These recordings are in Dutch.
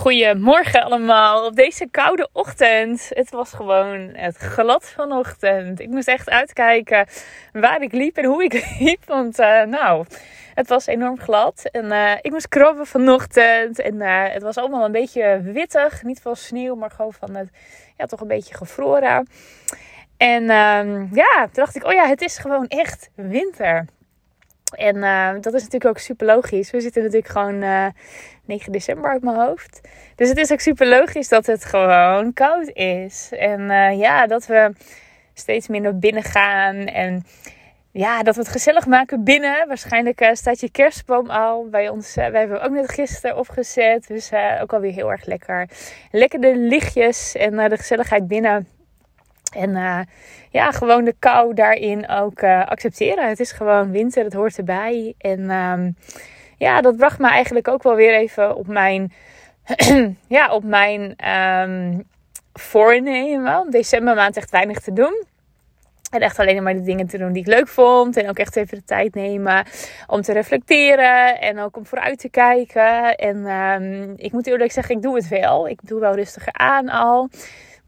Goedemorgen allemaal op deze koude ochtend. Het was gewoon het glad vanochtend. Ik moest echt uitkijken waar ik liep en hoe ik liep. Want uh, nou, het was enorm glad. En uh, ik moest krabben vanochtend. En uh, het was allemaal een beetje wittig. Niet van sneeuw, maar gewoon van het, ja, toch een beetje gevroren. En ja, toen dacht ik, oh ja, het is gewoon echt winter. En uh, dat is natuurlijk ook super logisch. We zitten natuurlijk gewoon uh, 9 december uit mijn hoofd. Dus het is ook super logisch dat het gewoon koud is. En uh, ja, dat we steeds minder binnen gaan. En ja, dat we het gezellig maken binnen. Waarschijnlijk uh, staat je kerstboom al bij ons. wij hebben ook net gisteren opgezet. Dus ook alweer heel erg lekker. Lekker de lichtjes en de gezelligheid binnen. En uh, ja, gewoon de kou daarin ook uh, accepteren. Het is gewoon winter, het hoort erbij. En um, ja, dat bracht me eigenlijk ook wel weer even op mijn, ja, op mijn um, voornemen. Om decembermaand echt weinig te doen. En echt alleen maar de dingen te doen die ik leuk vond. En ook echt even de tijd nemen om te reflecteren. En ook om vooruit te kijken. En um, ik moet eerlijk zeggen, ik doe het wel. Ik doe wel rustiger aan al.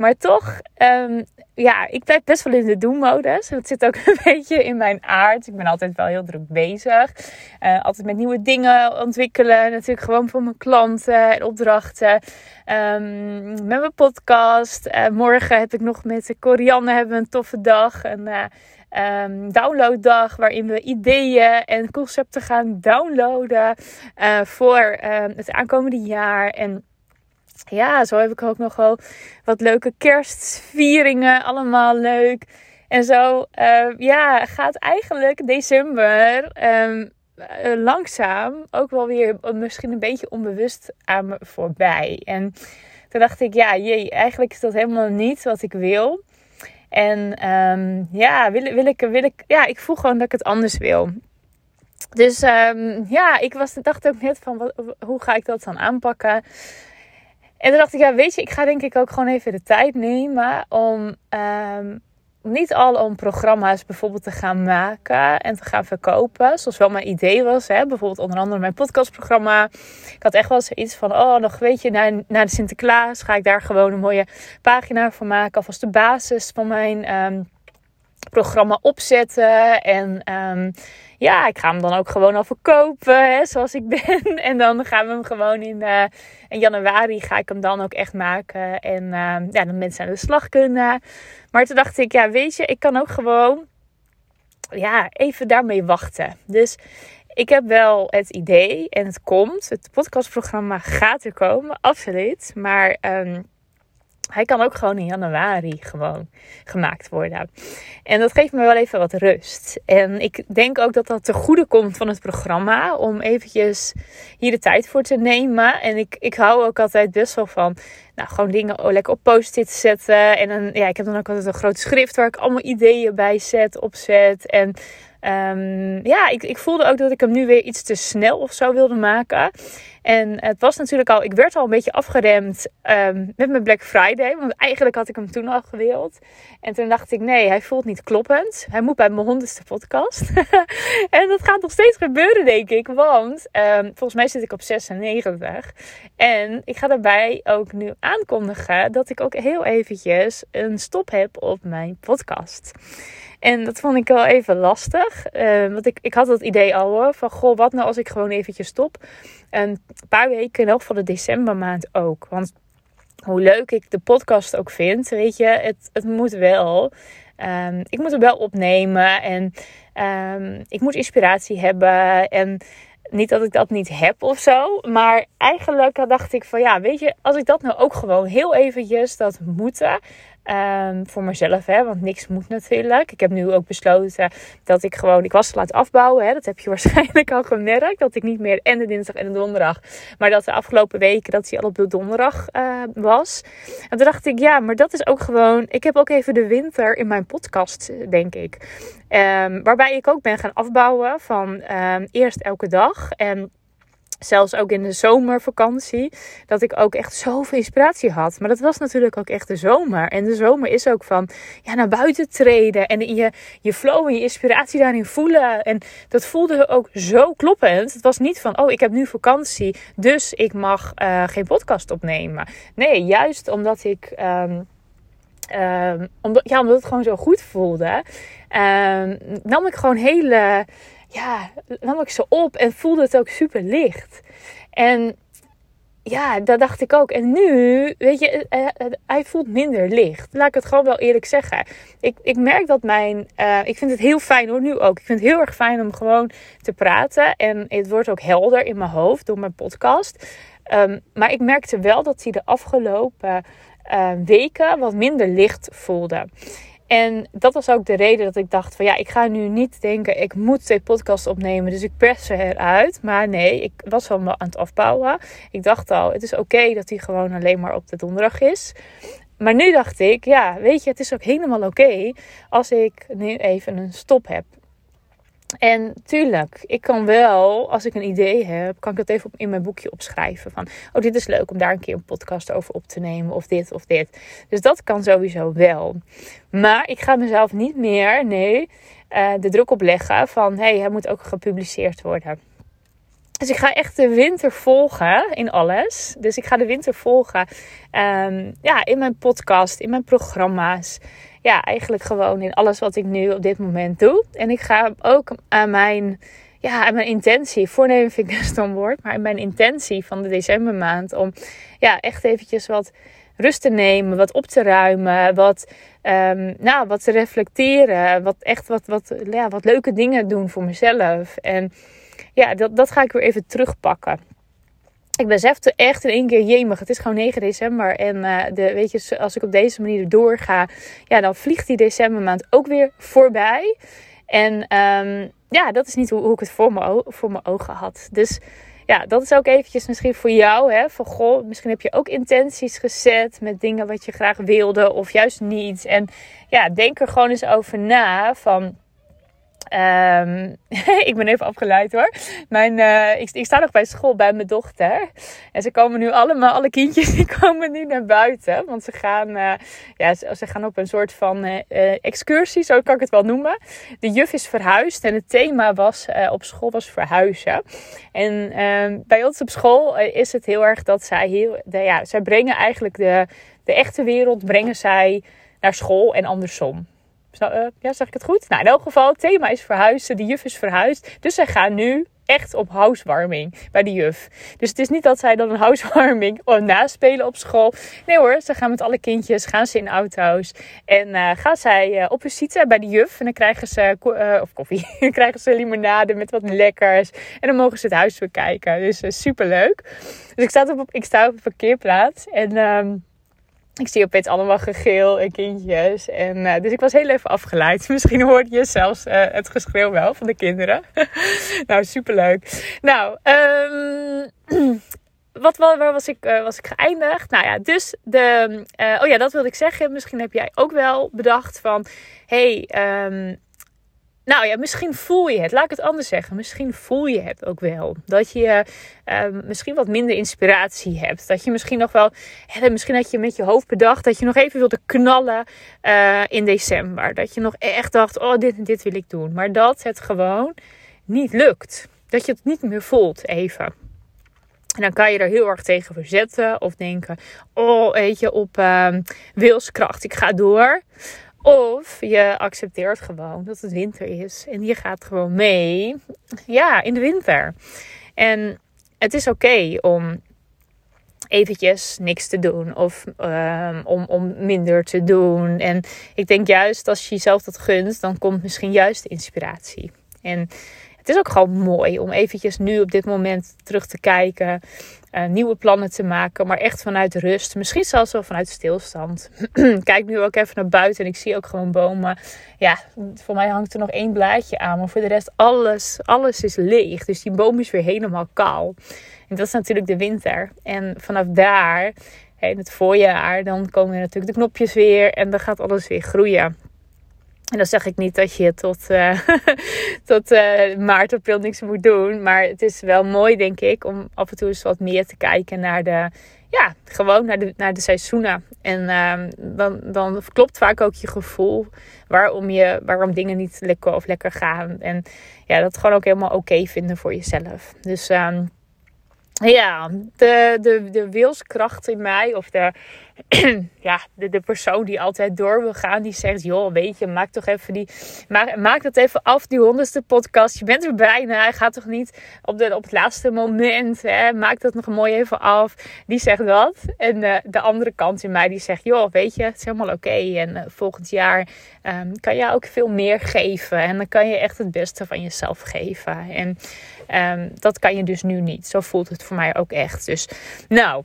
Maar toch, um, ja, ik blijf best wel in de doen-modus. Dat zit ook een beetje in mijn aard. Ik ben altijd wel heel druk bezig. Uh, altijd met nieuwe dingen ontwikkelen. Natuurlijk gewoon voor mijn klanten en opdrachten. Um, met mijn podcast. Uh, morgen heb ik nog met Corianne hebben we een toffe dag. Een uh, um, downloaddag waarin we ideeën en concepten gaan downloaden voor het aankomende jaar. En ja, zo heb ik ook nog wel wat leuke kerstvieringen. Allemaal leuk. En zo uh, ja, gaat eigenlijk december um, uh, langzaam ook wel weer misschien een beetje onbewust aan me voorbij. En toen dacht ik, ja, jee, eigenlijk is dat helemaal niet wat ik wil. En um, ja, wil, wil, ik, wil ik, ja, ik voel gewoon dat ik het anders wil. Dus um, ja, ik was, dacht ook net van, wat, hoe ga ik dat dan aanpakken? En toen dacht ik, ja, weet je, ik ga denk ik ook gewoon even de tijd nemen om um, niet al om programma's bijvoorbeeld te gaan maken en te gaan verkopen. Zoals wel mijn idee was. Hè? Bijvoorbeeld onder andere mijn podcastprogramma. Ik had echt wel zoiets van, oh, nog weet je, na, na de Sinterklaas ga ik daar gewoon een mooie pagina voor maken. Alvast de basis van mijn um, programma opzetten. En um, ja, ik ga hem dan ook gewoon al verkopen, hè, zoals ik ben. En dan gaan we hem gewoon in, uh, in januari ga ik hem dan ook echt maken. En uh, ja, dan mensen aan de slag kunnen. Maar toen dacht ik, ja, weet je, ik kan ook gewoon ja, even daarmee wachten. Dus ik heb wel het idee en het komt. Het podcastprogramma gaat er komen, absoluut. Maar um, hij kan ook gewoon in januari gewoon gemaakt worden. En dat geeft me wel even wat rust. En ik denk ook dat dat te goede komt van het programma. Om eventjes hier de tijd voor te nemen. En ik, ik hou ook altijd best wel van. Nou, gewoon dingen oh, lekker op post-it zetten. En dan, ja, ik heb dan ook altijd een groot schrift waar ik allemaal ideeën bij zet, opzet. En Um, ja, ik, ik voelde ook dat ik hem nu weer iets te snel of zo wilde maken. En het was natuurlijk al, ik werd al een beetje afgeremd um, met mijn Black Friday. Want eigenlijk had ik hem toen al gewild. En toen dacht ik, nee, hij voelt niet kloppend. Hij moet bij mijn honderdste podcast. en dat gaat nog steeds gebeuren, denk ik. Want um, volgens mij zit ik op 96. En ik ga daarbij ook nu aankondigen dat ik ook heel eventjes een stop heb op mijn podcast. En dat vond ik wel even lastig. Uh, want ik, ik had het idee al hoor. Van goh, wat nou als ik gewoon eventjes stop. een paar weken, in elk van de decembermaand ook. Want hoe leuk ik de podcast ook vind. Weet je, het, het moet wel. Um, ik moet het wel opnemen. En um, ik moet inspiratie hebben. En niet dat ik dat niet heb of zo. Maar eigenlijk dacht ik van ja, weet je, als ik dat nou ook gewoon heel eventjes dat moeten. Um, voor mezelf, hè, want niks moet natuurlijk. Ik heb nu ook besloten dat ik gewoon, ik was laat afbouwen. Hè, dat heb je waarschijnlijk al gemerkt. Dat ik niet meer en de dinsdag en de donderdag, maar dat de afgelopen weken dat hij al op de donderdag uh, was. En toen dacht ik, ja, maar dat is ook gewoon, ik heb ook even de winter in mijn podcast, denk ik. Um, waarbij ik ook ben gaan afbouwen van um, eerst elke dag en zelfs ook in de zomervakantie, dat ik ook echt zoveel inspiratie had. Maar dat was natuurlijk ook echt de zomer. En de zomer is ook van ja, naar buiten treden en je, je flow en je inspiratie daarin voelen. En dat voelde ook zo kloppend. Het was niet van, oh, ik heb nu vakantie, dus ik mag uh, geen podcast opnemen. Nee, juist omdat ik. Um, um, omdat, ja, omdat het gewoon zo goed voelde, um, nam ik gewoon hele ja, nam ik ze op en voelde het ook super licht. En ja, dat dacht ik ook. En nu, weet je, eh, eh, hij voelt minder licht. Laat ik het gewoon wel eerlijk zeggen. Ik, ik merk dat mijn. Ik vind het heel fijn hoor, nu ook. Ik vind het heel erg fijn om gewoon te praten. En het wordt ook helder in mijn hoofd door mijn podcast. Um, maar ik merkte wel dat hij de afgelopen weken wat minder licht voelde. En dat was ook de reden dat ik dacht van ja, ik ga nu niet denken ik moet twee podcasts opnemen, dus ik pers ze eruit. Maar nee, ik was wel aan het afbouwen. Ik dacht al, het is oké dat hij gewoon alleen maar op de donderdag is. Maar nu dacht ik, ja, weet je, het is ook helemaal oké als ik nu even een stop heb. En tuurlijk, ik kan wel, als ik een idee heb, kan ik dat even in mijn boekje opschrijven. Van, oh, dit is leuk om daar een keer een podcast over op te nemen. Of dit of dit. Dus dat kan sowieso wel. Maar ik ga mezelf niet meer, nee, uh, de druk opleggen van, hé, hey, hij moet ook gepubliceerd worden. Dus ik ga echt de winter volgen in alles. Dus ik ga de winter volgen um, ja, in mijn podcast, in mijn programma's ja, eigenlijk gewoon in alles wat ik nu op dit moment doe. En ik ga ook aan mijn, ja, aan mijn intentie, voornemen vind ik een stom woord, maar aan mijn intentie van de decembermaand om ja, echt eventjes wat rust te nemen, wat op te ruimen, wat, um, nou, wat te reflecteren, wat echt wat, wat, ja, wat leuke dingen doen voor mezelf. En ja, dat, dat ga ik weer even terugpakken ik besefte echt in één keer, jemig, het is gewoon 9 december. En uh, de, weet je, als ik op deze manier doorga, ja, dan vliegt die decembermaand ook weer voorbij. En um, ja, dat is niet hoe, hoe ik het voor mijn, voor mijn ogen had. Dus ja, dat is ook eventjes misschien voor jou. Hè, van goh, misschien heb je ook intenties gezet met dingen wat je graag wilde of juist niet. En ja, denk er gewoon eens over na van Um, ik ben even afgeleid hoor. Mijn, uh, ik, ik, sta nog bij school bij mijn dochter. En ze komen nu allemaal, alle kindjes, die komen nu naar buiten. Want ze gaan, uh, ja, ze, ze, gaan op een soort van uh, excursie, zo kan ik het wel noemen. De juf is verhuisd en het thema was op school was verhuizen. En ehm, bij ons op school is het heel erg dat zij heel, ja, zij brengen eigenlijk de, de echte wereld, brengen zij naar school en andersom. Uh, ja, zeg ik het goed? Nou, in elk geval, het thema is verhuizen. De juf is verhuisd. Dus zij gaan nu echt op housewarming bij de juf. Dus het is niet dat zij dan een housewarming naspelen op school. Nee hoor, ze gaan met alle kindjes, gaan ze in auto's. En uh, gaan zij uh, op visite bij de juf. En dan krijgen ze, of koffie, dan krijgen ze limonade met wat lekkers. En dan mogen ze het huis bekijken. Dus super leuk. Dus ik sta op, ik op een parkeerplaats. En... Um, ik zie opeens allemaal gegeel en kindjes. En, uh, dus ik was heel even afgeleid. Misschien hoorde je zelfs uh, het geschreeuw wel van de kinderen. nou, superleuk. Nou, um, wat, waar was ik, uh, was ik geëindigd? Nou ja, dus de... oh ja, dat wilde ik zeggen. Misschien heb jij ook wel bedacht van... hey, um, nou ja, misschien voel je het. Laat ik het anders zeggen. Misschien voel je het ook wel. Dat je uh, misschien wat minder inspiratie hebt. Dat je misschien nog wel. Hè, misschien had je met je hoofd bedacht dat je nog even wilde knallen uh, in december. Dat je nog echt dacht: oh, dit en dit wil ik doen. Maar dat het gewoon niet lukt. Dat je het niet meer voelt even. En dan kan je er heel erg tegen verzetten. Of denken: oh, weet je, op uh, wilskracht, ik ga door. Of je accepteert gewoon dat het winter is en je gaat gewoon mee. Ja, in de winter. En het is oké om eventjes niks te doen of um, om, om minder te doen. En ik denk juist als je jezelf dat gunt, dan komt misschien juist de inspiratie. En het is ook gewoon mooi om eventjes nu op dit moment terug te kijken. Uh, nieuwe plannen te maken, maar echt vanuit rust. Misschien zelfs wel vanuit stilstand. Kijk nu ook even naar buiten en ik zie ook gewoon bomen. Ja, voor mij hangt er nog één blaadje aan, maar voor de rest alles, alles is leeg. Dus die boom is weer helemaal kaal. En dat is natuurlijk de winter. En vanaf daar, in het voorjaar, dan komen natuurlijk de knopjes weer en dan gaat alles weer groeien. En dan zeg ik niet dat je tot, uh, tot uh, maart, april niks moet doen. Maar het is wel mooi, denk ik, om af en toe eens wat meer te kijken naar de, ja, gewoon naar de, naar de seizoenen. En uh, dan, dan klopt vaak ook je gevoel waarom, je, waarom dingen niet lekker of lekker gaan. En ja, dat gewoon ook helemaal oké vinden voor jezelf. Dus um, ja, de, de, de wilskracht in mij, of de, ja, de, persoon die altijd door wil gaan, die zegt: Joh, weet je, maak toch even die. Maak, maak dat even af, die honderdste podcast. Je bent er bijna. Ga toch niet op, de, op het laatste moment. Hè, maak dat nog mooi even af. Die zegt dat. En uh, de andere kant in mij, die zegt: Joh, weet je, het is helemaal oké. En uh, volgend jaar um, kan je ook veel meer geven. En dan kan je echt het beste van jezelf geven. En um, dat kan je dus nu niet. Zo voelt het voor mij ook echt. Dus, nou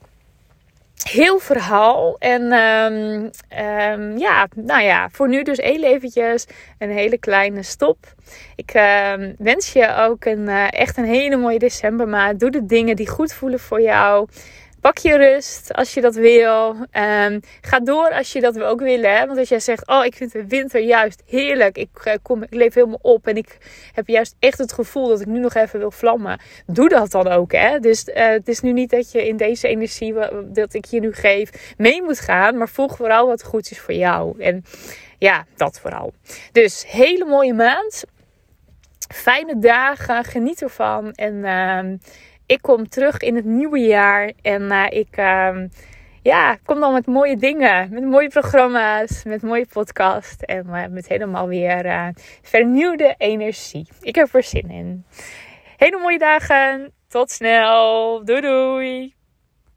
heel verhaal. En um, um, ja, nou ja, voor nu dus heel eventjes een hele kleine stop. Ik um, wens je ook een, uh, echt een hele mooie decembermaand. Doe de dingen die goed voelen voor jou. Pak je rust als je dat wil. Um, ga door als je dat ook wil. Hè? Want als jij zegt, oh ik vind de winter juist heerlijk. Ik, uh, kom, ik leef helemaal op. En ik heb juist echt het gevoel dat ik nu nog even wil vlammen. Doe dat dan ook. Hè? Dus uh, het is nu niet dat je in deze energie dat ik je nu geef mee moet gaan. Maar volg vooral wat goed is voor jou. En ja, dat vooral. Dus hele mooie maand. Fijne dagen. Geniet ervan. En... Uh, ik kom terug in het nieuwe jaar en uh, ik uh, ja, kom dan met mooie dingen, met mooie programma's, met mooie podcast en uh, met helemaal weer eh, vernieuwde energie. Ik heb er zin in. Hele mooie dagen, tot snel, doei doei!